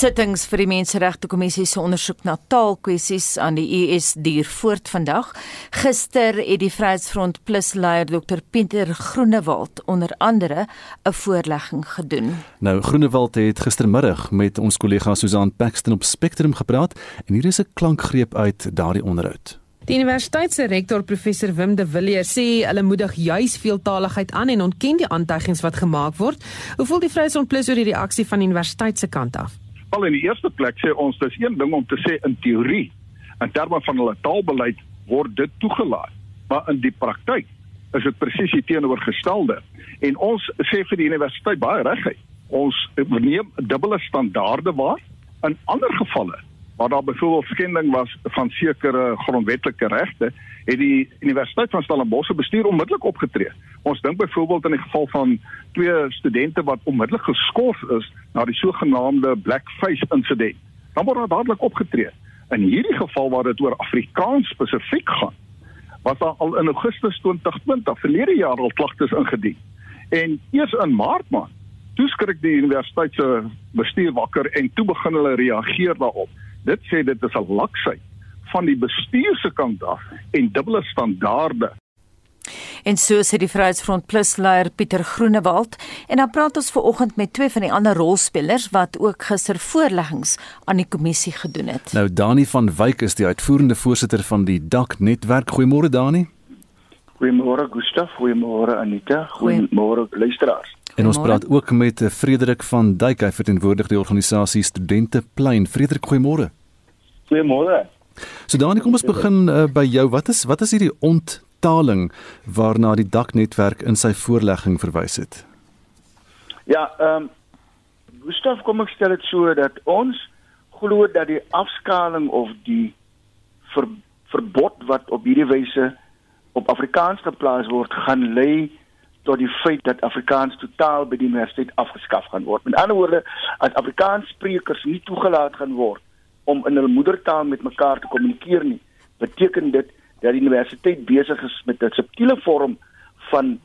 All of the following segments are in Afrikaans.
Sittings vir die Menseregte Kommissie se ondersoek na taalkwessies aan die US duur voort vandag. Gister het die Vryheidsfront Plus leier Dr Pieter Groenewald onder andere 'n voorlegging gedoen. Nou Groenewald het gistermiddag met ons kollega Susan Paxton op Spectrum gepraat en hier is 'n klankgreep uit daardie onderhoud. Die universiteit se rektor professor Wim de Villiers sê hulle moedig juis veeltaaligheid aan en ontken die aantuigings wat gemaak word. Hoe voel die Vryheidsfront Plus oor die reaksie van die universiteit se kant af? Al in die eerste plek sê ons dis een ding om te sê in teorie in terme van hulle taalbeleid word dit toegelaat, maar in die praktyk is dit presies die teenoorgestelde. En ons sê vir die universiteit baie reguit, ons neem dubbele standaarde waar. In ander gevalle waar daar byvoorbeeld skending was van sekere grondwetlike regte, het die Universiteit van Stellenbosch bestuur onmiddellik opgetree. Ons dink byvoorbeeld in die geval van twee studente wat onmiddellik geskort is na die sogenaamde blackface insident. Dan word daar dadelik opgetree. In hierdie geval waar dit oor Afrikaans spesifiek gaan, was daar al in Augustus 2020 verlede jaar al klagtes ingedien. En eers in Maart maand, toe skrik die universiteit se bestuur wakker en toe begin hulle reageer daarop. Dit sê dit is 'n laksheid van die bestuur se kant af en dubbele standaarde. En so sê die Vryheidsfront Plus leier Pieter Groenewald en dan praat ons ver oggend met twee van die ander rolspelers wat ook gister voorleggings aan die kommissie gedoen het. Nou Dani van Wyk is die uitvoerende voorsitter van die DAK netwerk. Goeiemôre Dani. Goeiemôre Gustaf, goeiemôre Anita, goeiemôre luisteraars. En ons praat ook met eh, Frederik van Duyk, hy verteenwoordig die organisasie Studente Plein. Frederik, goeiemôre. Goeiemôre. So Dani, kom ons begin uh, by jou. Wat is wat is hierdie onttaling waarna die daknetwerk in sy voorlegging verwys het? Ja, ehm um, Gustav kom ek stel dit so dat ons glo dat die afskaling of die ver, verbod wat op hierdie wyse op Afrikaans geplaas word gaan lei tot die feit dat Afrikaans totaal by die universiteit afgeskaf gaan word. Met ander woorde, as Afrikaanssprekers nie toegelaat gaan word om in hul moedertaal met mekaar te kommunikeer nie, beteken dit dat die universiteit besig is met 'n subtiele vorm van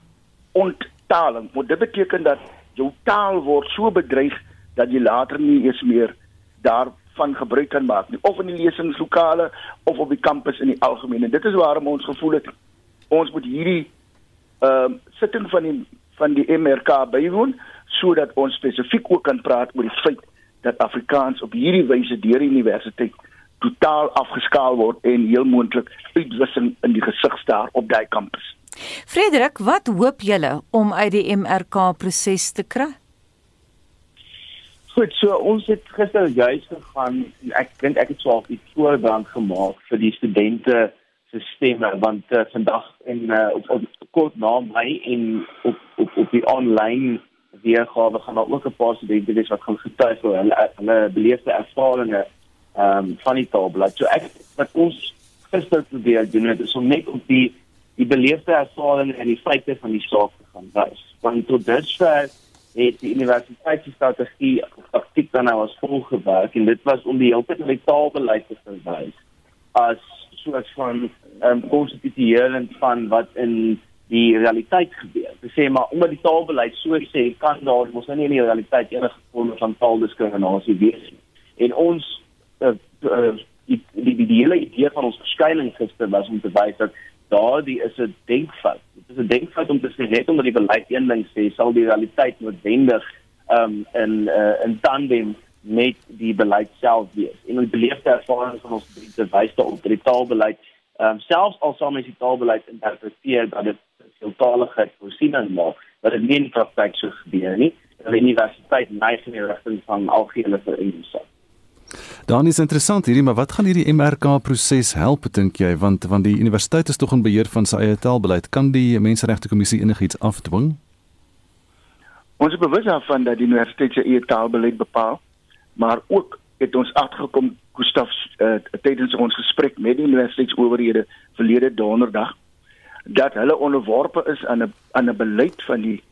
onttaling. Wat dit beteken dat jou taal word so bedreig dat jy later nie eens meer daarvan gebruik kan maak nie, of in die lesingslokale of op die kampus in die algemeen. En dit is waarom ons gevoel het ons moet hierdie ehm uh, sitting van die van die MRK bywoon sodat ons spesifiek ook kan praat oor die feit dat Afrikaans op hierdie wyse deur die universiteit totaal afgeskaal word en heel moontlik uitwissing in die gesig staar op daai kampus. Frederik, wat hoop julle om uit die MRK proses te kry? Goed, so ons het gister juis gegaan en ek dink ek het so 'n voorbrand gemaak vir die studente stemme want uh, vandag en uh, op, op kort na my en op op op die aanlyn weergawe gaan daar ook 'n paar studente wees wat gaan getuig oor hulle hulle beleefde ervarings ehm um, van die taalblad. So ek wat ons gister probeer doen het is om net op die die beleefde ervarings en die feite van die saak te gaan wys. Want tot dusver het die universiteit se strategie prakties dan nou as volg gewerk en dit was om die hele tyd na die taalbeleid te verwys as soort van ehm um, konstituerend van wat in die realiteit gebeur. Dit sê maar omdat die taalbeleid so sê kan daar mos nou nie in die realiteit enige vorm van taaldiskriminasie wees nie. En ons uh, uh, die, die die hele idee van ons verskyning gister was om te wys dat daardie is 'n denkfout. Dit is 'n denkfout om te sê net omdat die beleid een ding sê, sal die realiteit noodwendig ehm um, in uh, in tandem met die beleid self wees. En ons beleefde ervarings van ons drie wys dat die taalbeleid ehm um, selfs al sou mens die taalbeleid interpreteer dat dit veeltaaligheid voorsiening maak, dat dit nie in praktyk so gebeur nie. Die universiteit neig in die rigting van algehele vereniging. Dan is interessant hierdie, maar wat gaan hierdie MRK proses help dink jy want want die universiteit is tog in beheer van sy eie taalbeleid. Kan die menseregte kommissie enigiets afdwing? Ons is bewus daarvan dat die universiteit sy eie taalbeleid bepaal, maar ook het ons agtergekom Gustaf uh, tydens ons gesprek met die universiteitsowerhede verlede donderdag dat hulle onderworpe is aan 'n aan 'n beleid van die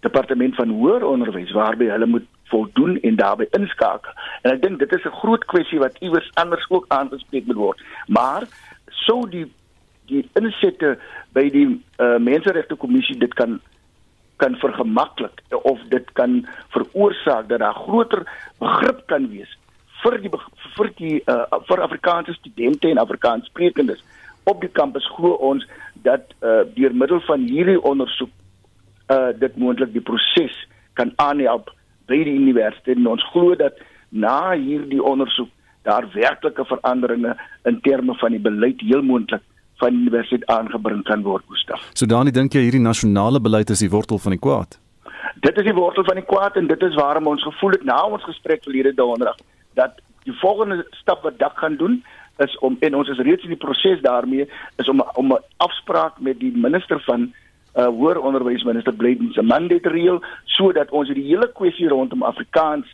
departement van hoër onderwys waarby hulle moet voldoen en daarbey inskakel. En ek dink dit is 'n groot kwessie wat iewers anders ook aangespreek moet word. Maar sou die die insette by die uh, menseregte kommissie dit kan kan vergemaklik of dit kan veroorsaak dat daar groter begrip kan wees vir die vir die uh, vir Afrikaanse studente en Afrikaanssprekendes op die kampus glo ons dat uh, deur middel van hierdie ondersoek uh, dit moontlik die proses kan aanhelp by die universiteit en ons glo dat na hierdie ondersoek daar werklike veranderinge in terme van die beleid heel moontlik van die universiteit aangebring kan word Gustaf. So Dani dink jy hierdie nasionale beleid is die wortel van die kwaad? Dit is die wortel van die kwaad en dit is waarom ons gevoel het na ons gesprek verlede donderdag dat die volgende stap wat dak gaan doen is om en ons is reeds in die proses daarmee is om om 'n afspraak met die minister van uh hoër onderwys minister Blyden se mandate reël sodat ons die hele kwessie rondom Afrikaans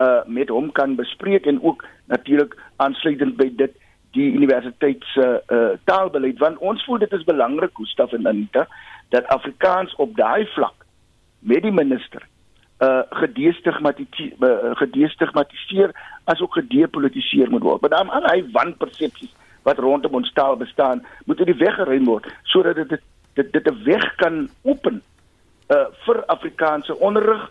uh met hom kan bespreek en ook natuurlik aansluitend by dit die universiteit se uh taalbeleid. Want ons voel dit is belangrik Gustaf en Anita dat Afrikaans op daai vlak met die minister uh gedestigmatiseer uh, gedestigmatiseer asook gedepolitiseer moet word. Maar dan al hy wanpersepsies wat rondom ons taal bestaan, moet dit weggeruim word sodat dit dit dit 'n weg kan open uh vir Afrikaanse onderrig,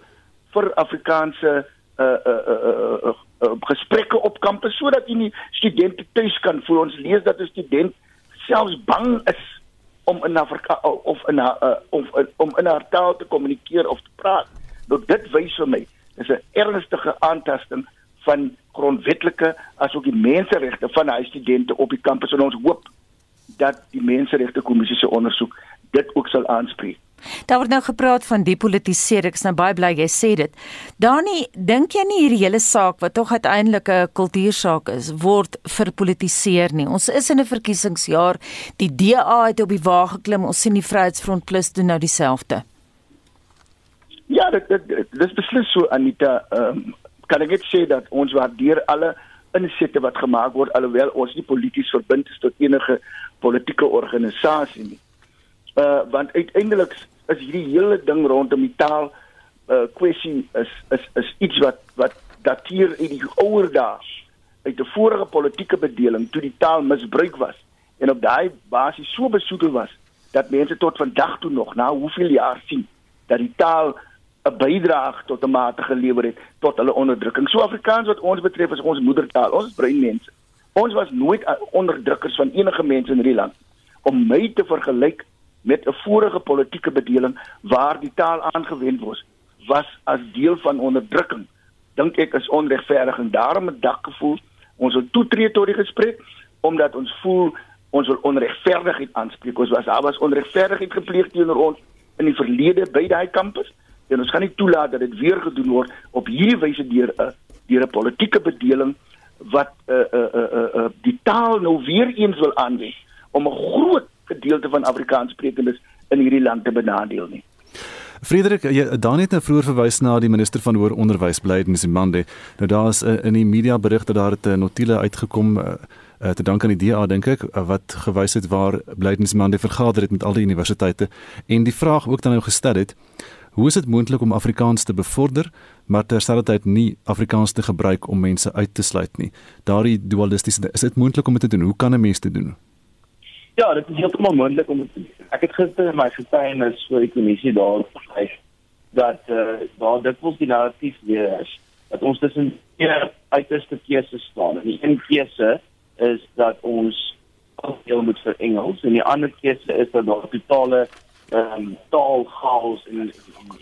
vir Afrikaanse uh uh uh, uh, uh, uh gesprekke op kampus sodat die studente tuis kan voel. Ons lees dat 'n student selfs bang is om in Afrika of in haar uh, of om in haar taal te kommunikeer of te praat. Nou dit wys vir my is 'n ernstige aantasting van grondwetlike asook die menseregte van hy studente op die kampus en ons hoop dat die menseregte kommissie se ondersoek dit ook sal aanspreek. Daar word nou gepraat van depolitiseer. Ek is nou baie bly jy sê dit. Dani, dink jy nie hierdie hele saak wat tog uiteindelik 'n kultuursaak is, word verpolitiseer nie? Ons is in 'n verkiesingsjaar. Die DA het op die wa geklim. Ons sien die Vryheidsfront Plus doen nou dieselfde. Ja, dit dit dis beslis so Anita. Ehm um, kan ek net sê dat ons waardeer alle insette wat gemaak word alhoewel ons nie polities verbind is tot enige politieke organisasie nie. Uh want uiteindelik is hierdie hele ding rondom die taal uh kwessie is is is iets wat wat dateer uit die ouer dae uit 'n vorige politieke bedeling toe die taal misbruik was en op daai basis so besoedel was dat mense tot vandag toe nog na hoeveel jaar sien dat die taal 'n bydrae tot 'n mate gelewer het tot hulle onderdrukking. So Afrikaans wat ons betref is ons moedertaal. Ons is breinmense. Ons was nooit onderdrukkers van enige mense in hierdie land. Om my te vergelyk met 'n vorige politieke bedeling waar die taal aangewend word was as deel van onderdrukking dink ek is onregverdig en daarom het dak gevoel ons wil toetree tot die gesprek omdat ons voel ons wil onregverdigheid aanspreek ons was daar was onregverdigheid gepleeg teenoor ons in die verlede by daai kampus en ons gaan nie toelaat dat dit weer gedoen word op hierdie wyse deur 'n deur 'n politieke bedeling wat uh uh uh uh die taal nou weer eens wil aanwend om 'n groot gedeelte van Afrikaanssprekendes in hierdie land te benadeel nie. Frederik, jy dan het nou vroeër verwys na die minister van hoër onderwys Blyden Zimande. Nou daar's uh, in die media berigte daar het 'n notule uitgekom uh, uh, te dank aan die DA dink ek uh, wat gewys het waar Blyden Zimande vergader het met al die universiteite en die vraag ook dan nou gestel het Hoe is dit moontlik om Afrikaans te bevorder, maar terselfdertyd nie Afrikaans te gebruik om mense uit te sluit nie? Daardie dualistiese is dit moontlik om dit te doen? Hoe kan 'n mens dit doen? Ja, dit is heeltemal moontlik om ek het gister in my getuienis vir die kommissie daar gesê dat eh uh, daar dit was die narratief weer is dat ons tussen twee uiterste keuses staan. En die een keuse is dat ons deel moet vir Engels en die ander keuse is dat daar totale ehm um, taalchaos en, en,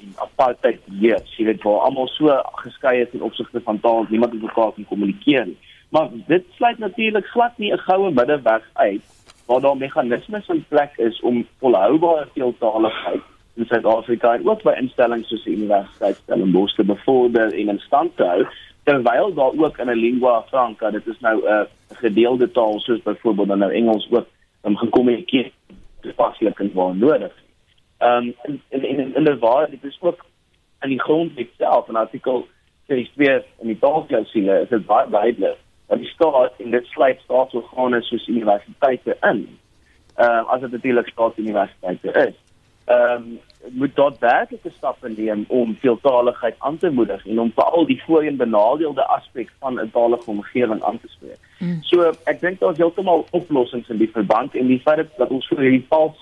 en apartheid heers. Jy weet waar almal so geskei is in opsigte van taal, niemand met mekaar kan kommunikeer nie. Maar dit sluit natuurlik glad nie 'n goue middeweg uit waar daar meganismes in plek is om volhoubare veeltaaligheid in Suid-Afrika en ook by instellings soos die Universiteit Stellenbosch te bevorder en in stand te hou terwyl daar ook in 'n lingua franca dit is nou 'n gedeelde taal soos byvoorbeeld nou Engels ook om gekommunikeer toepaslik en waar nodig. Ehm um, en en in die waar dit is ook in die grondwet self en artikel 32 in die taalklausule is dit baie duidelik dat die staat en dit sluit staatsorgane soos universiteite in. Ehm uh, as dit natuurlik staatsuniversiteite is. Ehm um, moet daar werklike stappe neem om veeltaligheid aan te moedig en om veral die voorheen benadeelde aspek van 'n talige omgewing aan te spreek. Mm. So ek dink daar's heeltemal oplossings in die verband en die feit dat ons vir hierdie vals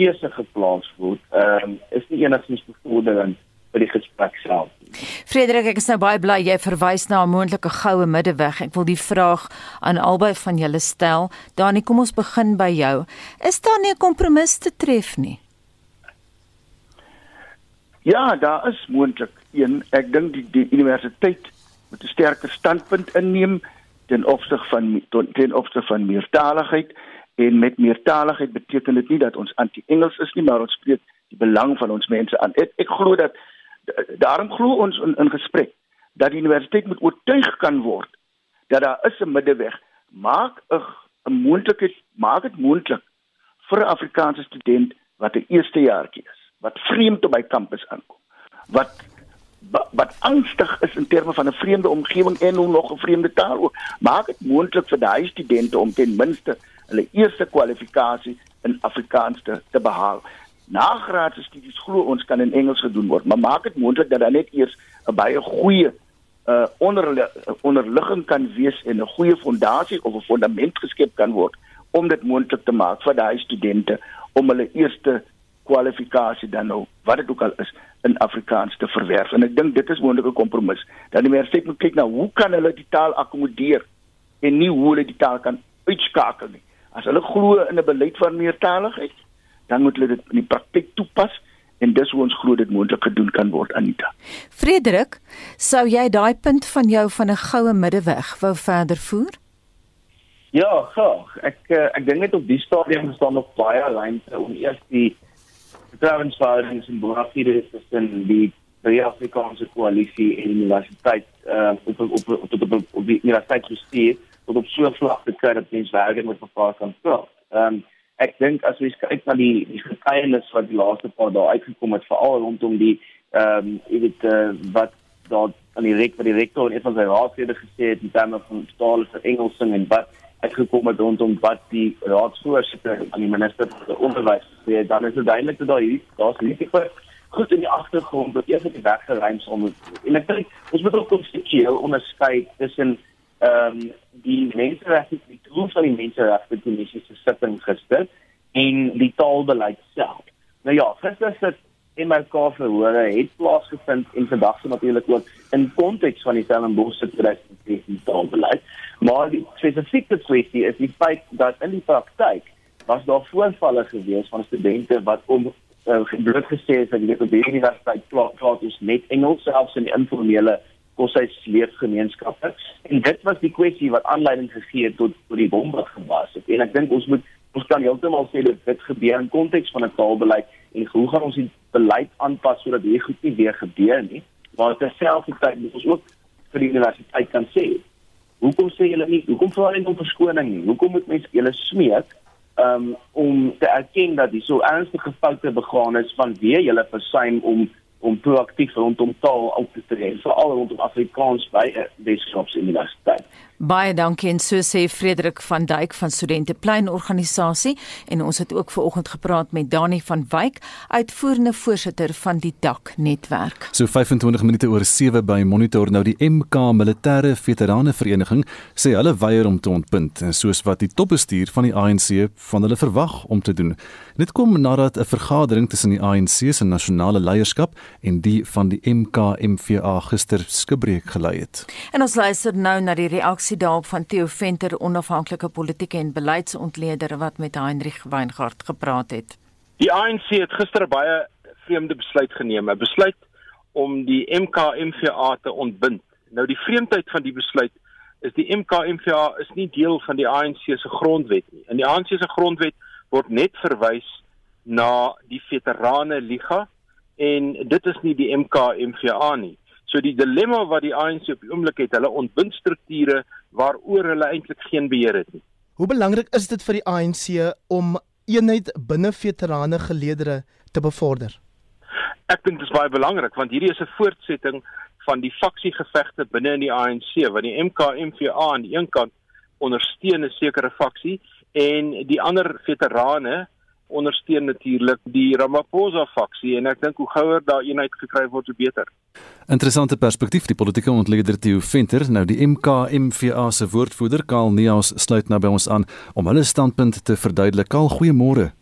keuse geplaas word, ehm um, is nie enigstens bevorderend vir die gesprek self. Frederik, ek is nou baie bly jy verwys na 'n moontlike goue middeweg. Ek wil die vraag aan albei van julle stel. Dani, kom ons begin by jou. Is daar nie 'n kompromis te tref nie? Ja, daar is moontlik een. Ek dink die die universiteit moet 'n sterker standpunt inneem ten opsig van ten opsig van meertaligheid en met meertaligheid beteken dit nie dat ons anti-Engels is nie, maar ons spreek die belang van ons mense aan. Ek ek glo dat daarom glo ons in, in gesprek dat die universiteit moet oortuig kan word dat daar is 'n middeweg. Maak 'n 'n moontlikheid, maak dit moontlik vir 'n Afrikaanse student wat 'n eerstejaartjie is, wat vreemd op by kampus aankom, wat wat angstig is in terme van 'n vreemde omgewing en hoe nog 'n vreemde taal ook. Maak dit moontlik vir daai studente om ten minste hulle eerste kwalifikasie in Afrikaans te, te behaal nagraadse studies glo ons kan in Engels gedoen word, maar maak dit moontlik dat daar net eers 'n baie goeie uh onder onderligging kan wees en 'n goeie fondasie of 'n fundament geskep kan word om dit moontlik te maak vir daai studente om hulle eerste kwalifikasie dan nou wat dit ook al is in Afrikaans te verwerf. En ek dink dit is moontlik 'n kompromis. Dat die universiteit moet kyk na hoe kan hulle die taal akkommodeer en nie hoe hulle die taal kan uitskakel nie. As hulle glo in 'n beleid van meertaligheid, dan moet hulle dit in die praktyk toepas en dis hoe ons glo dit moontlik gedoen kan word Anita. Frederik, sou jy daai punt van jou van 'n goue middeweg wou verder voer? Ja, graag. Ek eh, ek dink net op die stadium staan nog baie ruimte om eers die vertrouensverhoudings en bonafide tussen die die Afrikaanse koalisie en die universiteit uh op op op op op, op die universiteit te stuur tot op so 'n vlak te kry dat mens werklik met mekaar kan praat. Ehm um, ek dink as jy kyk na die die getuienis wat die laaste paar dae uitgekom het veral rondom die ehm um, jy weet uh, wat daar aan die rek wat die rektor en een van sy raadslede gesê het in terme van taal vir Engelsing en wat uitgekom het rondom wat die raadsvoorsitter aan die minister van onderwys sê dan is dit duidelik dat daar hier daar's nie goed in die agtergrond wat eers op die weg geruim sal moet en ek dink ons moet ook konstitusioneel onderskei tussen ehm um, die menseregte die doel van die menseregte kommissie se sitting gister en die taalbeleid self. Nou ja, gister sit MK verhore het plaasgevind en vandag se natuurlik ook in konteks van die Stellenbosch presidentskap taalbeleid. Maar die spesifieke kwessie is die feit dat in die praktyk was daar voorvalle gewees van studente wat om uh, gesê het dat die universiteit plaas ons net Engels selfs in die informele koshuis leefgemeenskappe en dit was die kwessie wat aanleiding gegee het tot tot die bom wat gebars het. En ek dink ons moet ons kan heeltemal sê dat dit gebeur in konteks van 'n taalbeleid en hoe gaan ons die beleid aanpas sodat hier goed nie weer gebeur nie. Maar terselfdertyd moet ons ook vir die universiteit kan sê hoekom sê julle nie hoekom vra hulle nie om verskoning nie? Hoekom moet mense julle smeek um, om te erken dat hier so ernstige foute begaan is van wie julle versuim om om proaktief rondom taal op te tree, veral rondom Afrikaans by Weskaapse Universiteit. Baie dankie en so sê Frederik van Duyk van Studente Plein organisasie en ons het ook ver oggend gepraat met Dani van Wyk, uitvoerende voorsitter van die DAK netwerk. So 25 minute oor 7 by Monitor nou die MK Militêre Veterane Vereniging sê hulle weier om te ontbind en soos wat die topbestuur van die ANC van hulle verwag om te doen. Dit kom nadat 'n vergadering tussen die ANC se nasionale leierskap en die van die MK-MVA gister skibreek gelei het. En ons luister nou na die reaksie reaksie daarop van Theo Venter, onafhanklike politieke en beleidsontleder wat met Heinrich Weingart gepraat het. Die ANC het gister baie vreemde besluit geneem, 'n besluit om die MK-MVA te ontbind. Nou die vreemdheid van die besluit is die MK-MVA is nie deel van die ANC se grondwet nie. In die ANC se grondwet word net verwys na die veterane liga en dit is nie die MK-MVA nie. So die dilemma wat die ANC op die oomblik het, hulle ontbind strukture waaroor hulle eintlik geen beheer het nie. Hoe belangrik is dit vir die ANC om eenheid binne veterane geleedere te bevorder? Ek dink dit is baie belangrik want hierdie is 'n voortsetting van die faksiegevegte binne in die ANC wat die MK-MVA aan die een kant ondersteun 'n sekere faksie en die ander veterane ondersteun natuurlik die Ramaphosa faksie en ek dink hoe gouer daar eenheid gekry word hoe beter. Interessante perspektief die politieke ontleder Theo Venter nou die MKMVA se woordvoerder Karl Neus sluit nou by ons aan om hulle standpunt te verduidelik. Karl, goeiemôre.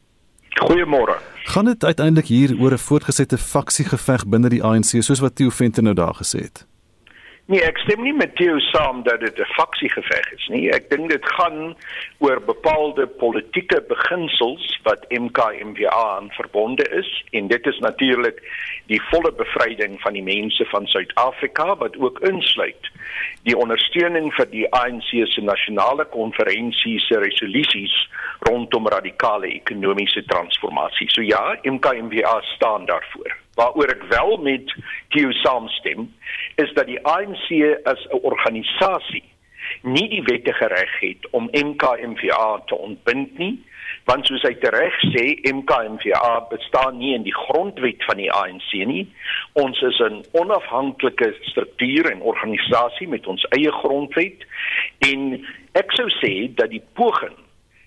Goeiemôre. Gaan dit uiteindelik hier oor 'n voortgesette faksiegeveg binne die ANC soos wat Theo Venter nou daar gesê het? Nee, ek stem nie met Theo saam dat dit 'n faksiegeveg is nie. Ek dink dit gaan oor bepaalde politieke beginsels wat MKMVA aan verbonde is en dit is natuurlik die volle bevryding van die mense van Suid-Afrika wat ook insluit die ondersteuning vir die ANC se nasionale konferensie se resolusies rondom radikale ekonomiese transformasie. So ja, MKMVA staan daarvoor waaroor ek wel met Theo saamstem is dat die ANC as 'n organisasie nie die wettige reg het om MKMVA te ontbind nie want soos hy tereg sê MKMVA bestaan nie in die grondwet van die ANC nie. Ons is 'n onafhanklike struktuur en organisasie met ons eie grondwet. En ek sou sê dat die poging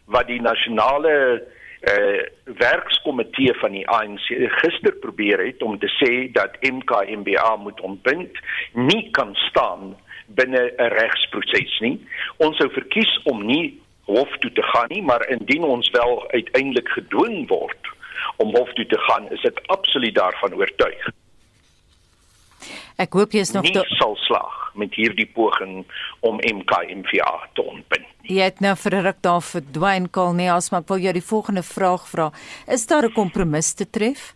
wat die nasionale uh werkskomitee van die ANC gister probeer het om te sê dat MKMBA moet ontbind nie kan staan binne 'n regsproses nie. Ons sou verkies om nie hof toe te gaan nie, maar indien ons wel uiteindelik gedwing word om hof toe te gaan, is ek absoluut daarvan oortuig. Ek hoop jy is nog nie sal slag met hierdie poging om MKMVA te ontbind. Jy het nou vir 'n ruk daar verdwyn Kalneas, maar ek wil jou die volgende vraag vra. Is daar 'n kompromis te tref?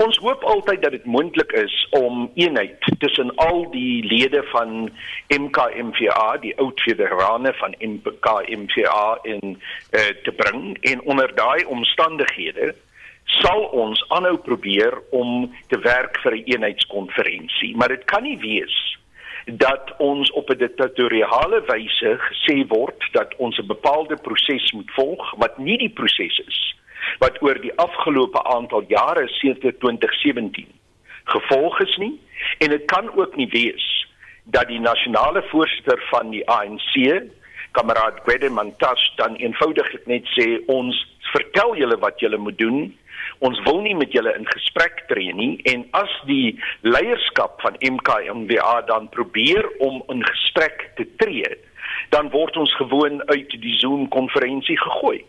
Ons hoop altyd dat dit moontlik is om eenheid tussen al die lede van MKMVA, die oud veterane van MKMVA in uh, te bring en onder daai omstandighede sal ons aanhou probeer om te werk vir 'n eenheidskonferensie, maar dit kan nie wees dat ons op 'n diktatoriale wyse gesê word dat ons 'n bepaalde proses moet volg wat nie die proses is wat oor die afgelope aantal jare sedert 2017 gevolg is nie. En dit kan ook nie wees dat die nasionale voorsitter van die ANC kameraad Gwede Mantashe dan eenvoudig net sê ons vertel julle wat julle moet doen ons wil nie met julle in gesprek tree nie en as die leierskap van MKMWA dan probeer om in gesprek te tree dan word ons gewoon uit die Zoom konferensie gegooi.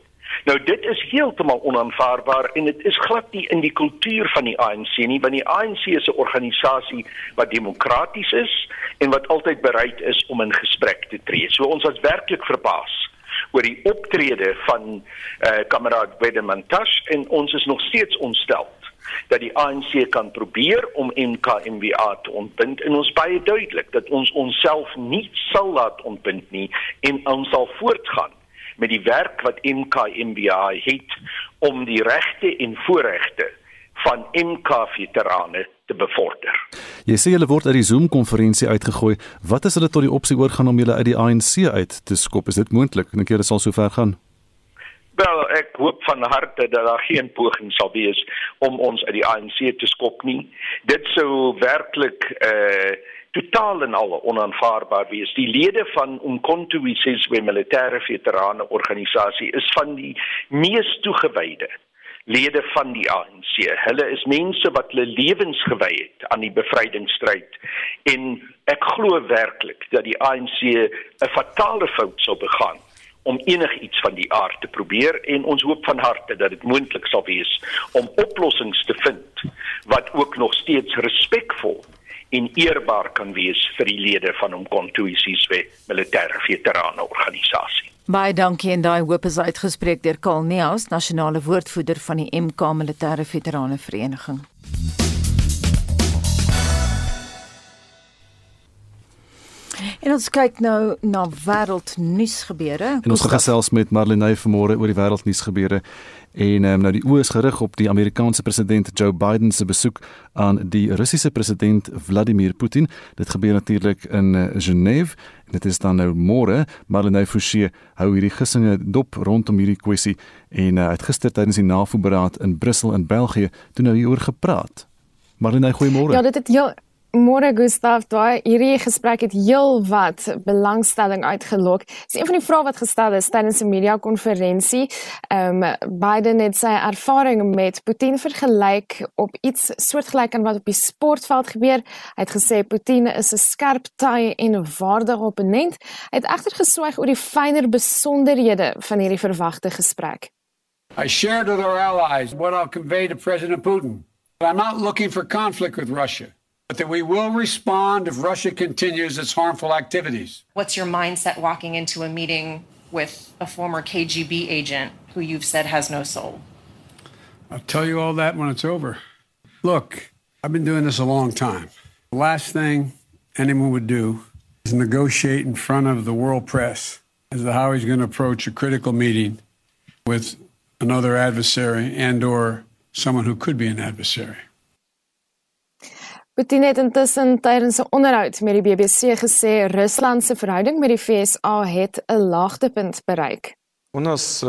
Nou dit is heeltemal onaanvaarbaar en dit is glad nie in die kultuur van die ANC nie want die ANC is 'n organisasie wat demokraties is en wat altyd bereid is om in gesprek te tree. So ons was werklik verbaas oor die optrede van eh uh, kameraad Wedemantash en ons is nog steeds ontstel dat die ANC kan probeer om MKMWA te ontbind en ons baie duidelik dat ons onsself nie sal laat ontbind nie en ons sal voortgaan met die werk wat MKMWA het om die regte en voorregte van MK veterane te bevorder. Jy sê hulle word uit die Zoom konferensie uitgegooi. Wat is hulle tot die opsie oorgaan om hulle uit die ANC uit te skop? Is dit moontlik? Dink jy dit sal so ver gaan? Wel, ek hoop van harte dat daar geen poging sal wees om ons uit die ANC te skop nie. Dit sou werklik uh totaal en al onaanvaarbaar wees. Die lede van Umkhonto we Sizwe militêre veterane organisasie is van die mees toegewyde lede van die ANC. Hulle is mense wat hulle lewens gewy het aan die bevrydingsstryd en ek glo werklik dat die ANC 'n fatale fout sou begaan om enigiets van die aard te probeer en ons hoop van harte dat dit moontlik sal wees om oplossings te vind wat ook nog steeds respekvol en eerbaar kan wees vir die lede van Umkhonto we Sizwe militêre veterane organisasie. Baie dankie en daai hoop is uitgespreek deur Karl Neus, nasionale woordvoerder van die MK Militêre Veterane Vereniging. En ons kyk nou na wêreldnuus gebeure. En ons gaan gesels met Marlene vanmôre oor die wêreldnuus gebeure. En um, nou die oë is gerig op die Amerikaanse president Joe Biden se besoek aan die Russiese president Vladimir Putin. Dit gebeur natuurlik in uh, Genève. Dit is dan nou môre, Marlene Forsie hou hierdie gissinge dop rondom hierdie kwessie en uh, het gister tydens die NAVO-beraad in Brussel in België toe nou hieroor gepraat. Marlene, goeiemôre. Ja, dit het heel Môre Gustaf, daai hierdie gesprek het heel wat belangstelling uitgelok. Dis een van die vrae wat gestel is tydens 'n media konferensie. Ehm um, Biden het sy ervaring met Putin vergelyk op iets soortgelyk aan wat op die sportveld gebeur. Hy het gesê Putin is 'n skerp taai en 'n waardige opponent. Hy het egter geswyg oor die fynere besonderhede van hierdie verwagte gesprek. I shared with our allies what I'll convey to President Putin. I'm not looking for conflict with Russia, but that we will respond if Russia continues its harmful activities. What's your mindset walking into a meeting with a former KGB agent who you've said has no soul? I'll tell you all that when it's over. Look, I've been doing this a long time. The last thing anyone would do is negotiate in front of the world press as to how he's going to approach a critical meeting with another adversary and or someone who could be an adversary. Putin het intussen tydens 'n onderhoud met die BBC gesê Rusland se verhouding met die FSA het 'n laagtepunt bereik. У нас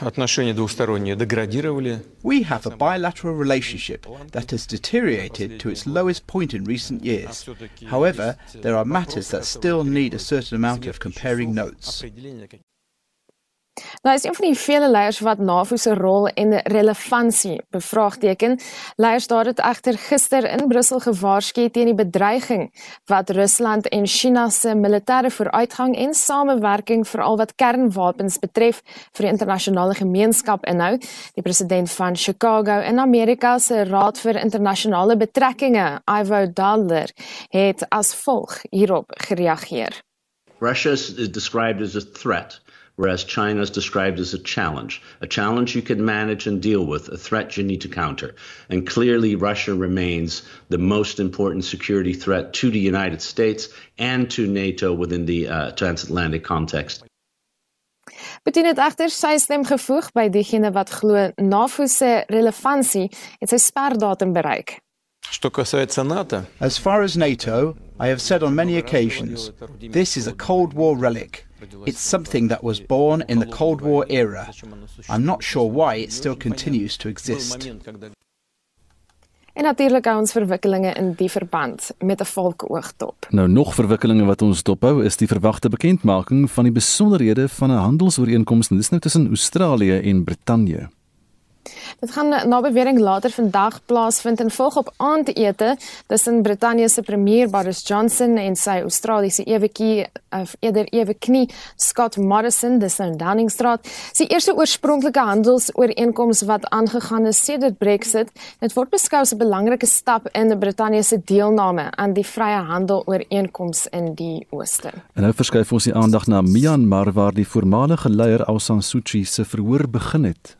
отношения двусторонние деградировали. We have a bilateral relationship that has deteriorated to its lowest point in recent years. However, there are matters that still need a certain amount of comparing notes. Nou is een van die vele leiers wat NAVO se rol en relevantie bevraagteken. Leiers daar het egter gister in Brussel gewaarsku teen die bedreiging wat Rusland en China se militêre vooruitgang en samewerking veral wat kernwapens betref vir die internasionale gemeenskap inhou. Die president van Chicago in Amerika se Raad vir Internasionale Betrekkinge, Ivo Daalder, het as volg hierop gereageer. Russia is described as a threat. whereas China is described as a challenge, a challenge you can manage and deal with, a threat you need to counter. And clearly, Russia remains the most important security threat to the United States and to NATO within the uh, transatlantic context. Bettina Dagter, sy is gevoeg by diegene wat glo NAVO se relevantie het sy sperdatum bereik. As far as NATO, I have said on many occasions, this is a Cold War relic. It's something that was born in the Cold War era. I'm not sure why it still continues to exist. En natuurlik hou ons verwikkelinge in die verband met 'n volkoogtop. Nou nog verwikkelinge wat ons dophou is die verwagte bekendmaking van die besonderhede van 'n handelsooreenkoms, dis nou tussen Australië en Brittanje. Dit gaan na bewering later vandag plaasvind en volg op aandete tussen Brittanje se premier Boris Johnson en sy Australiese ewetjie of eerder eweknie Scott Morrison dis in Downingstraat. Sy eerste oorspronklike handelsooreenkoms wat aangegaan is sedert Brexit. Dit word beskou as 'n belangrike stap in Brittanje se deelname aan die vrye handelooreenkoms in die ooste. En nou verskuif ons die aandag na Myanmar waar die voormalige leier Aung San Suu Kyi se verhoor begin het.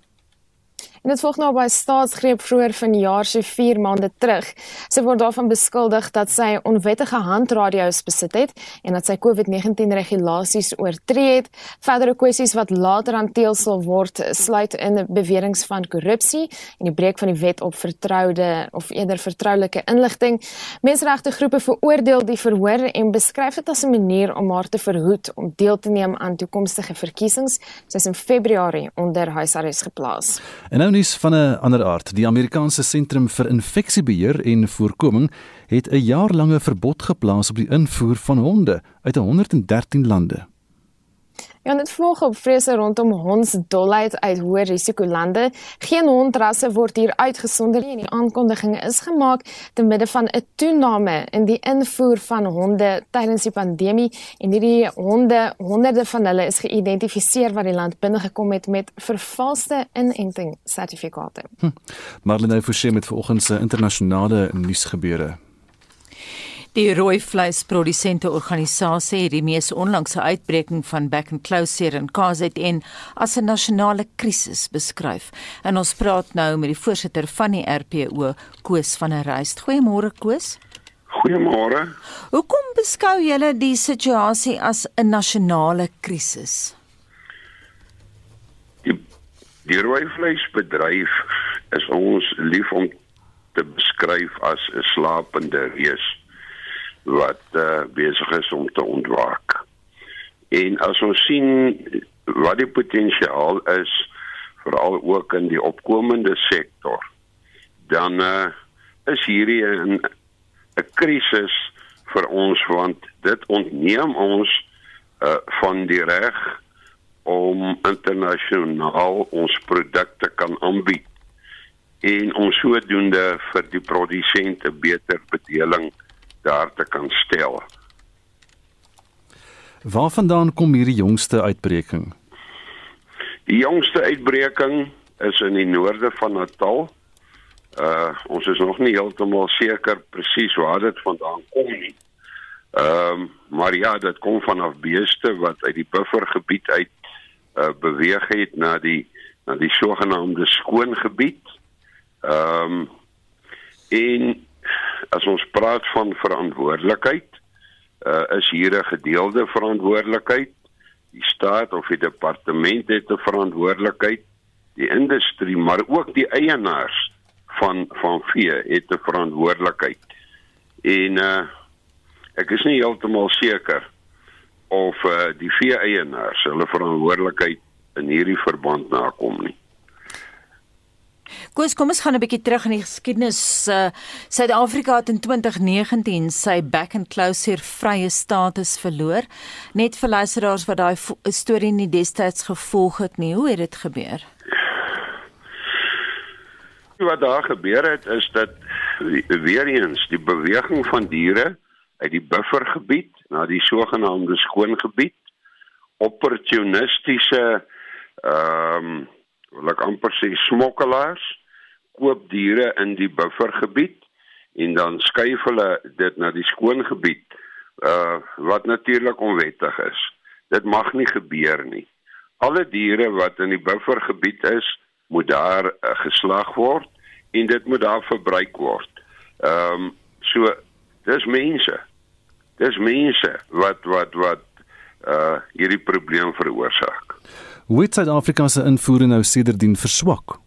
En dit volg nou by staatsgreep vroeër vanjaar se 4 maande terug. Sy word daarvan beskuldig dat sy onwettige handradio's besit het en dat sy COVID-19 regulasies oortree het. Verdere kwessies wat later hanteer sal word, sluit in beweringe van korrupsie en die breek van die wet op vertroude of eerder vertroulike inligting. Menseregte groepe veroordeel die verhoor en beskryf dit as 'n manier om haar te verhoed om deel te neem aan toekomstige verkiesings. Sy is in Februarie onder huisarrest geplaas. En nou nuus van 'n ander aard. Die Amerikaanse Sentrum vir Infeksiebeheer en Voorkoming het 'n jaarlange verbod geplaas op die invoer van honde uit 113 lande. Ja, dit volg op vrese rondom hondsdolheid uit hoë risikolande. Geen hondrasse word hier uitgesonder nie die aankondiging is gemaak te midde van 'n toename in die invoer van honde tydens die pandemie en hierdie honde, honderde van hulle is geïdentifiseer wat die land binnegekom het met vervalste inenting sertifikate. Hm. Marlene Forsie met vanoggend se internasionale nuusgebeure. Die rooi vleisprodusente organisasie het die mees onlangse uitbreking van back and close seer in KZN as 'n nasionale krisis beskryf. En ons praat nou met die voorsitter van die RPO, Koos van der Ruyst. Goeiemôre Koos. Goeiemôre. Hoekom beskou julle die situasie as 'n nasionale krisis? Die, die rooi vleisbedryf is ons lief om te beskryf as 'n slapende reus wat uh, besig is om te ontwaak. En as ons sien wat die potensiaal is veral ook in die opkomende sektor, dan uh, is hierdie 'n 'n krisis vir ons want dit ontneem ons uh, van die reg om internasionaal ons produkte kan aanbied en om sodoende vir die produsente beter bedeling daar te kan stel. Waarvandaan kom hierdie jongste uitbreking? Die jongste uitbreking is in die noorde van Natal. Uh ons is nog nie heeltemal seker presies waar dit vandaan kom nie. Ehm um, maar ja, dit kom vanaf beeste wat uit die buffergebied uit uh beweeg het na die na die sogenaamde skoon gebied. Ehm um, en as ons praat van verantwoordelikheid, uh is hier 'n gedeelde verantwoordelikheid. Die staat of die departement het 'n verantwoordelikheid, die industrie, maar ook die eienaars van van vee het 'n verantwoordelikheid. En uh ek is nie heeltemal seker of uh die vee eienaars hulle verantwoordelikheid in hierdie verband nakom nie. Koos, kom ons gaan 'n bietjie terug in die geskiedenis. Uh Suid-Afrika het in 2019 sy back and closer vrye status verloor. Net vir luisteraars wat daai storie nie destyds gevolg het nie, hoe het dit gebeur? Wat daar gebeur het is dat weer eens die beweging van diere uit die buffergebied na die sogenaamde skoongebied opportunistiese ehm um, wil ek amper sê smokkelaars koop diere in die buffergebied en dan skuif hulle dit na die skoongebied uh wat natuurlik onwettig is. Dit mag nie gebeur nie. Alle diere wat in die buffergebied is, moet daar uh, geslag word en dit moet daar verbruik word. Ehm um, so dis mense. Dis mense wat wat wat uh hierdie probleem veroorsaak. Hoe het Suid-Afrika se invoere nou sedertdien verswak?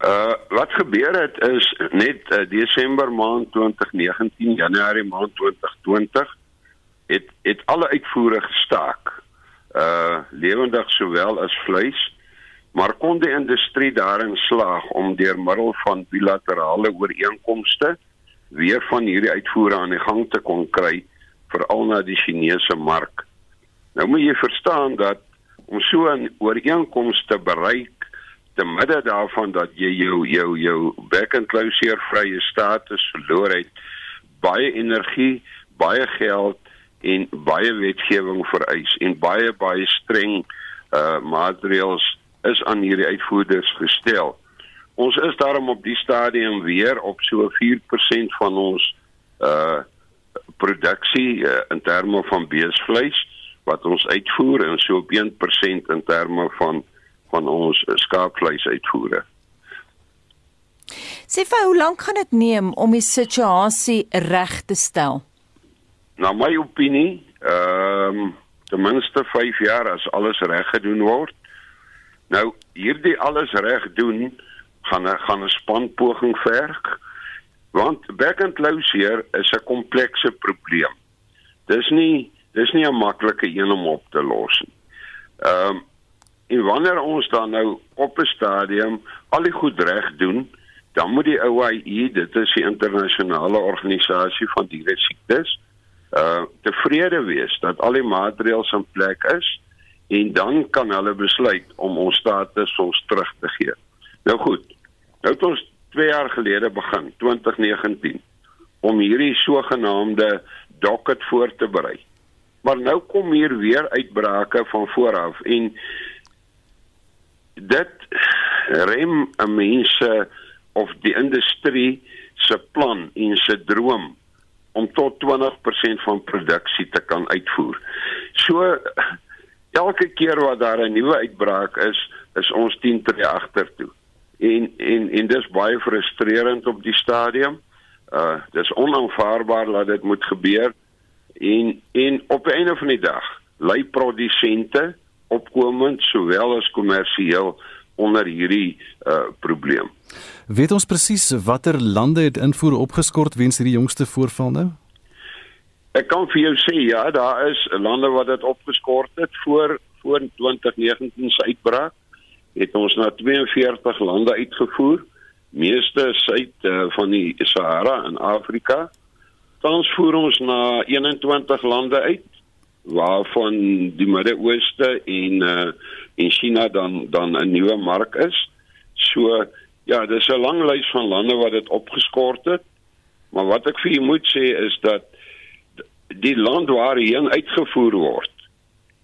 Uh wat gebeur het is net uh, Desember maand 2019, Januarie maand 2020 het het alle uitvoere gestaak. Uh lewendig sowel as vleis, maar kon die industrie daarin slaag om deur middel van bilaterale ooreenkomste weer van hierdie uitvoere aan die gang te kon kry veral na die Chinese mark. Nou moet jy verstaan dat om so 'n ooreenkoms te bereik te midde daarvan dat jy jou jou jou back and closure vrye status verloor het baie energie, baie geld en baie wetgewing vereis en baie baie streng uh maatreëls is aan hierdie uitvoerders gestel. Ons is daarom op die stadium weer op so 4% van ons uh produksie uh, in terme van beesvleis wat ons uitvoer en so op 1% in terme van van ons skaapvleis uitvoere. Sê vir hoe lank gaan dit neem om die situasie reg te stel? Na my opinie, ehm um, ten minste 5 jaar as alles reg gedoen word. Nou hierdie alles reg doen gaan gaan 'n span poging verg want back and closure is 'n komplekse probleem. Dis nie dis nie 'n maklike een om op te los nie. Ehm um, en wanneer ons dan nou op 'n stadium al die goed reg doen, dan moet die OIE, dit is die internasionale organisasie van diere siektes, uh tevrede wees dat al die maatreëls in plek is en dan kan hulle besluit om ons status ons terug te gee. Nou goed. Nou het ons 2 jaar gelede begin, 2019, om hierdie sogenaamde docket voor te berei. Maar nou kom hier weer uitbrake van vooraf en dit rem mense of die industrie se plan en se droom om tot 20% van produksie te kan uitvoer. So elke keer wat daar 'n nuwe uitbraak is, is ons 10 tree agtertoe. En en en dis baie frustrerend op die stadium. Uh dis onaanvaarbaar dat dit moet gebeur en en op 'n einde van die dag lei produsente opkomend sowel as kommersieel onder hierdie uh probleem. Weet ons presies watter lande het invoer opgeskort weens hierdie jongste voorval nou? Ek kan vir jou sê ja, daar is lande wat dit opgeskort het voor voor 2019 se uitbraak. Het ons na 42 lande uitgevoer, meeste suid uh, van die Sahara in Afrika. Tans voer ons na 21 lande uit waarvan die Midde-Ooste en uh en China dan dan 'n nuwe mark is. So ja, dis 'n lang lys van lande wat dit opgeskort het. Maar wat ek vir u moet sê is dat die land waar hierheen uitgevoer word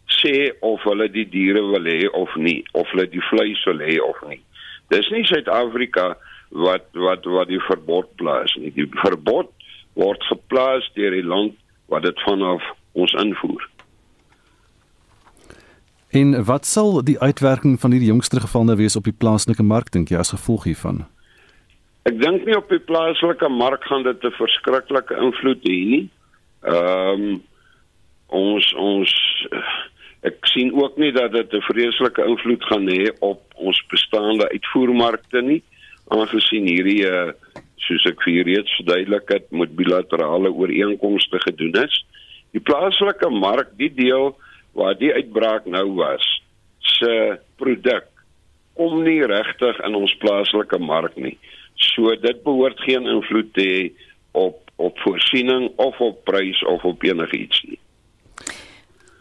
sê of hulle die diere wil hê of nie, of hulle die vleis wil hê of nie. Dis nie Suid-Afrika wat wat wat die verbod plaas nie. Die verbod word geplaas deur die land wat dit vanaf ons invoer. En wat sal die uitwerking van hierdie jongste geval nou wees op die plaaslike mark dink jy as gevolg hiervan? Ek dink nie op die plaaslike mark gaan dit 'n verskriklike invloed hê nie. Ehm um, ons ons ek sien ook nie dat dit 'n vreeslike invloed gaan hê op ons bestaande uitvoermarkte nie, aangesien hierdie uh, soos ek vir reeds verduidelik het, met bilaterale ooreenkomste gedoen is. Die plaaslike mark, die deel waar die uitbraak nou was se produk kom nie regtig in ons plaaslike mark nie. So dit behoort geen invloed te hê op op voorsiening of op prys of op enigiets nie.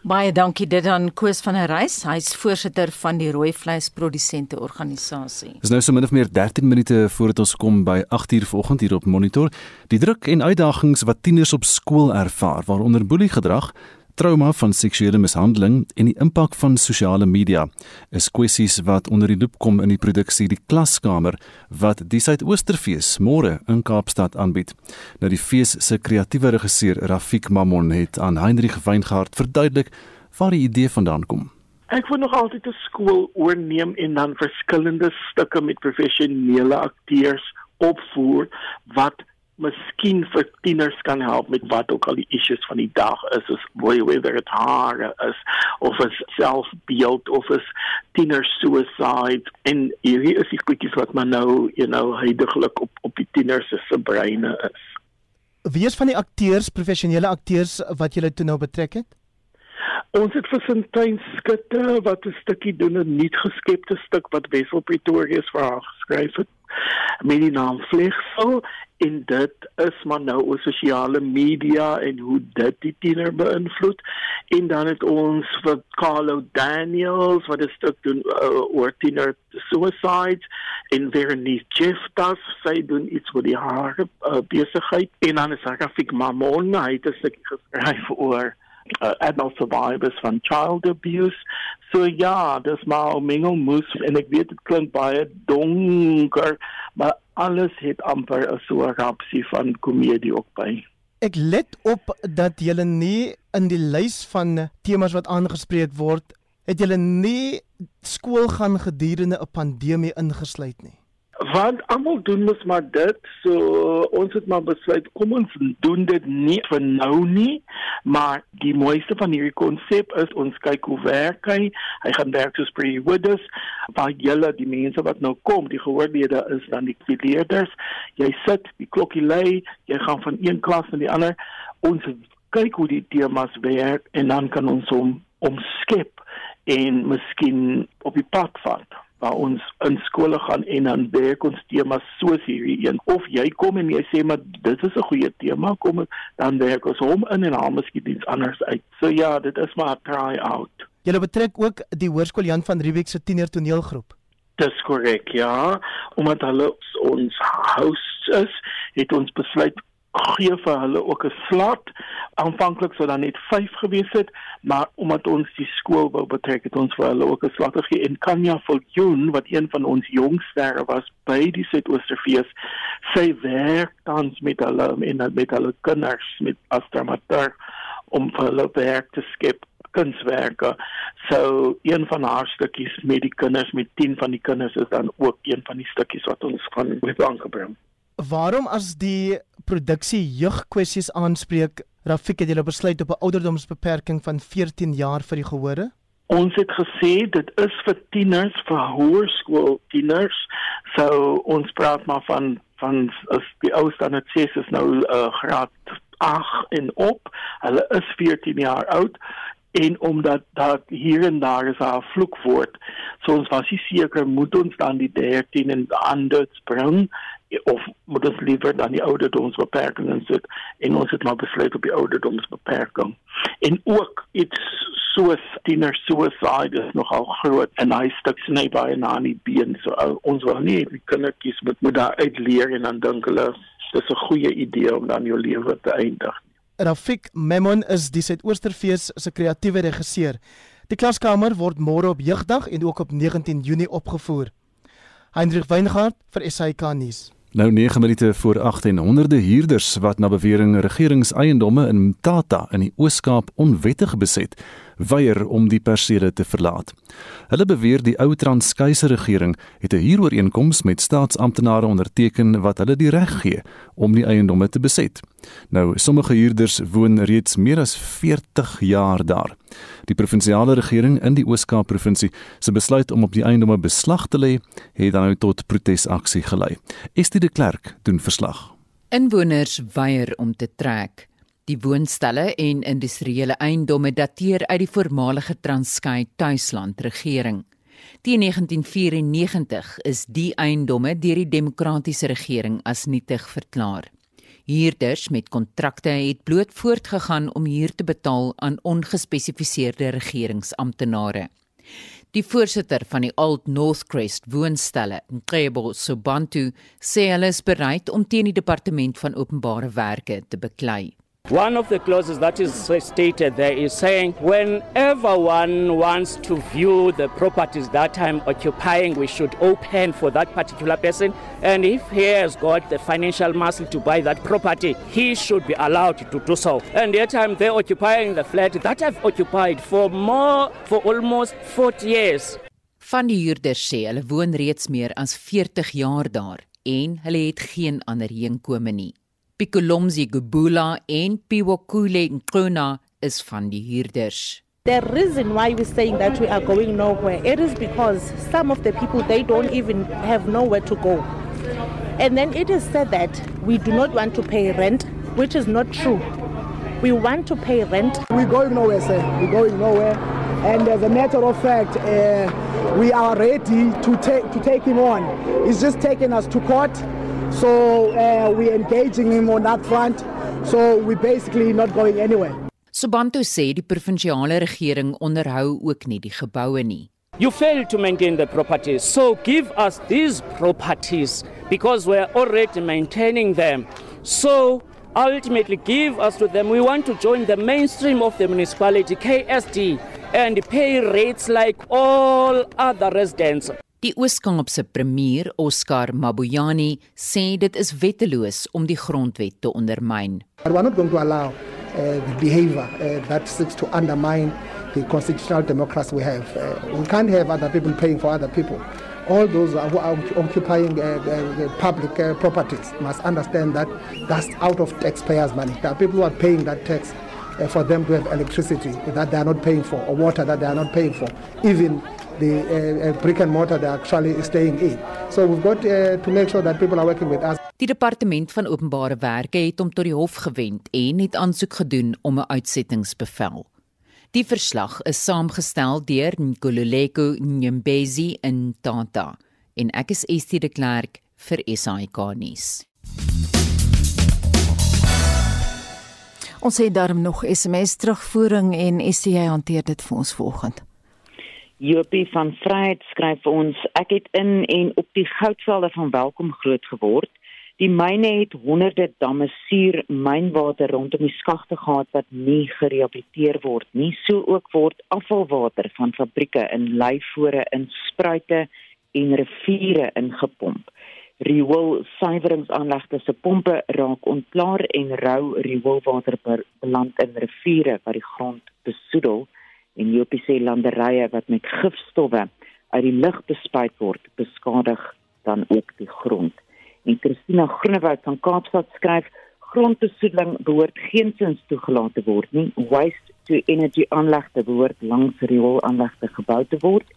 Baie dankie dit aan Koos van der Reis, hy's voorsitter van die rooi vleisprodusente organisasie. Dis nou so min of meer 13 minute voordat ons kom by 8uur vanoggend hier op Monitor. Die druk en uitdagings wat tieners op skool ervaar, waaronder boeliegedrag, trauma van seksuele mishandeling en die impak van sosiale media is kwessies wat onder die loop kom in die produksie Die Klaskamer wat die Suidoosterfees môre in Kaapstad aanbied. Nou die fees se kreatiewe regisseur Rafik Mamon het aan Heinrich Weingart verduidelik waar die idee vandaan kom. Ek wou nog altyd 'n skool oorneem en dan verskillende stukke met professionele akteurs opvoer wat miskien vir tieners kan help met wat ook al die issues van die dag is, is whether it hare is of is selfbeeld of is tiener suicide en hierdie is die goedjies wat maar nou, you know, heidaglik op op die tieners se breine is. Wie is van die akteurs, professionele akteurs wat jy toe nou betrek het? Ons het vir Sintyn Skutte wat 'n stukkie doen 'n nuut geskepte stuk wat Wessel Pretorius vir haar geskryf het met die naam Vlegsel en dit is maar nou oor sosiale media en hoe dit die tiener beïnvloed. En dan het ons vir Carlo Daniels wat 'n stuk doen uh, oor tiener suicides. En Veronique Jefftas sy doen iets oor die hare uh, besigheid. En dan is Rafik Mamon hy het 'n stuk geskryf oor uh, adult survivors van child abuse. So ja, dis maar mengelmoes en ek weet dit klink baie donker, maar alles het amper 'n so rapsie van komedie ook by. Ek let op dat jy nie in die lys van temas wat aangespreek word, het jy nie skool gaan gedurende 'n pandemie ingesluit nie want almal doen mos maar dit so ons het maar besluit kom ons doen dit nie vir nou nie maar die mooiste van hierdie konsep is ons kyk hoe werk hy. Hy gaan werk soos pre widows waar julle die mense wat nou kom die gehoorlede is dan die leerders. Jy sit die klokkie lê jy gaan van een klas na die ander. Ons kyk hoe die temas werk en dan kan ons hom omskep en miskien op die pad vat waar ons in skole gaan en dan werk ons temas soos hierdie een of jy kom en jy sê maar dit is 'n goeie tema kom dan werk ons hom in en haal miskien iets anders uit. So ja, dit is maar 'n try out. Jy betrek ook die hoërskool Jan van Riebeeck se tiener toneelgroep. Dis korrek, ja. Omdat hulle ons hosts is, het ons besluit gee vir hulle ook 'n slot. Aanvanklik sou daar net 5 gewees het, maar omdat ons die skool wou betrek het ons vir hulle ook 'n slot gegee en Kanya Voljoen wat een van ons jongsterre was by die Suidoosterfees, sy werk tans met hulle en met hulle kinders met astramateur om vir hulle werk te skep kunswerke. So een van haar stukkies met die kinders met 10 van die kinders is dan ook een van die stukkies wat ons gaan met aangebring. Waarom as die produksie jeugkwessies aanspreek, Rafik het julle besluit op 'n ouderdomsbeperking van 14 jaar vir die gehore? Ons het gesê dit is vir tieners, vir hoërskool tieners. So ons praat maar van van as die aan het sê is nou uh, graad 8 en op. Hulle is 14 jaar oud en omdat dat hier en daar is 'n vloekwoord. So ons was seker moet ons dan die 13 en ander bring of moet ons liewer dan die ouderdomsbeperking sit en ons het maar besluit op die ouderdomsbeperking. En ook iets soos tiener suicide is nogal groot en hy stuk sny baie na in die been. So uh, ons wil nie die kindertjies moet moet daar uitleer en dan dink hulle dis 'n goeie idee om dan jou lewe te eindig. Rafik Memon is die Suidoosterfees se kreatiewe regisseur. Die klaskamer word môre op jeugdag en ook op 19 Junie opgevoer. Hendrik Weingart vir SAK nuus. Nou 9 minute voor 8 en honderde huurders wat na bewering regeringseiendomme in Mtata in die Oos-Kaap onwettig beset, weier om die persele te verlaat. Hulle beweer die ou Transkei regering het 'n huurooreenkoms met staatsamptenare onderteken wat hulle die reg gee om die eiendomme te beset. Nou, sommige huurders woon reeds meer as 40 jaar daar. Die provinsiale regering in die Oos-Kaap provinsie se besluit om op die eiendomme beslag te lê, het dan nou tot protesaksie gelei. Estie de Klerk doen verslag. Inwoners weier om te trek. Die woonstelle en industriële eiendomme dateer uit die voormalige Transkei tuisland regering. Teen 1994 is die eiendomme deur die demokratiese regering as nietig verklaar. Huurders met kontrakte het bloot voortgegaan om huur te betaal aan ongespesifiseerde regeringsamptenare. Die voorsitter van die Old Northcrest woonstelle, Nkebo Sobantu, sê hulle is bereid om teen die departement van openbare werke te beklei. One of the clauses that is stated there is saying whenever one wants to view the properties that I'm occupying, we should open for that particular person. And if he has got the financial muscle to buy that property, he should be allowed to do so. And yet I'm there occupying the flat that I've occupied for more, for almost 40 years. Van die huurders sê hulle woon reeds meer as 40 jaar daar en hulle het geen ander heenkome nie. Pikolomzi Gubula en Piwokule Nkruna is van die huurders. The reason why we're saying that we are going nowhere it is because some of the people they don't even have nowhere to go. And then it is said that we do not want to pay rent, which is not true. We want to pay rent. We're going nowhere, sir. We're going nowhere. And as a matter of fact, uh, we are ready to take to take him on. He's just taking us to court. So uh, we're engaging him on that front. So we're basically not going anywhere. Sobanto sê die provinsiale regering onderhou ook nie die geboue nie. You fail to maintain the properties. So give us these properties because we're already maintaining them. So ultimately give us to them. We want to join the mainstream of the municipality, KSD, and pay rates like all other residents. Die Oos-Kaapse premier, Oscar Mabuyani, sê dit is wetteloos om die grondwet te ondermyn. But we're not going to allow uh, the behavior uh, that seeks to undermine the constitutional democracy we have. Uh, we can't have other people paying for other people. All those who are occupying public properties must understand that that's out of taxpayers' money. There are people who are paying that tax for them to have electricity that they are not paying for, or water that they are not paying for, even the uh, uh, brick and mortar they're actually staying in. So we've got uh, to make sure that people are working with us. Die departement van openbare werke het hom tot die hof gewend en het aansoek gedoen om 'n uitsettingsbevel. Die verslag is saamgestel deur Nkululeko Nyembezi in Tata en ek is Estie de Klerk vir SAK nuus. Ons het daarom nog SMS terugvoering en SC hanteer dit vir ons volgende. Jopie van Vryheid skryf vir ons: Ek het in en op die goudvelde van Welkom groot geword. Die myne het honderde damme suur mynwater rondom die skagte gehad wat nie gerehabiliteer word nie. So ook word afvalwater van fabrieke in leifore in spruite en riviere ingepomp. Riool suiweringsaanlegte se pompe raak ontklaar en rou rioolwater beland in riviere wat die grond besoedel en Jopiese landerye wat met gifstowwe uit die lug bespuit word, beskadig dan ook die grond. En Christina Groenewoud van Kaapstad skryf grondbesoedeling behoort geensins toegelaat te word nie. Waste to energy aanlegte behoort langs rioolaanlegte gebou te word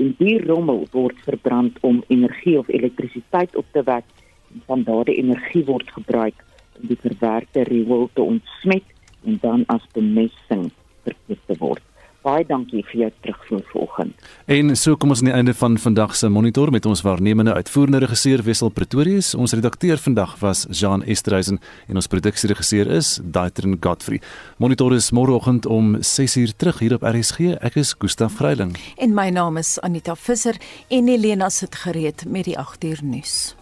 en die rommel word verbrand om energie of elektrisiteit op te wek en van daardie energie word gebruik om die verwerkte riool te ontsmet en dan as bemesting verkoop te word baie dankie vir jou terugvoer vanoggend. En so kom ons aan die einde van vandag se monitor met ons waarnemende uitvoerende regisseur Wessel Pretorius. Ons redakteur vandag was Jean Estreisen en ons produksieregisseur is Daitrin Godfrey. Monitor is môreoggend om 6uur terug hier op RSG. Ek is Gustaf Greiling. En my naam is Anita Visser en Elena sit gereed met die 8uur nuus.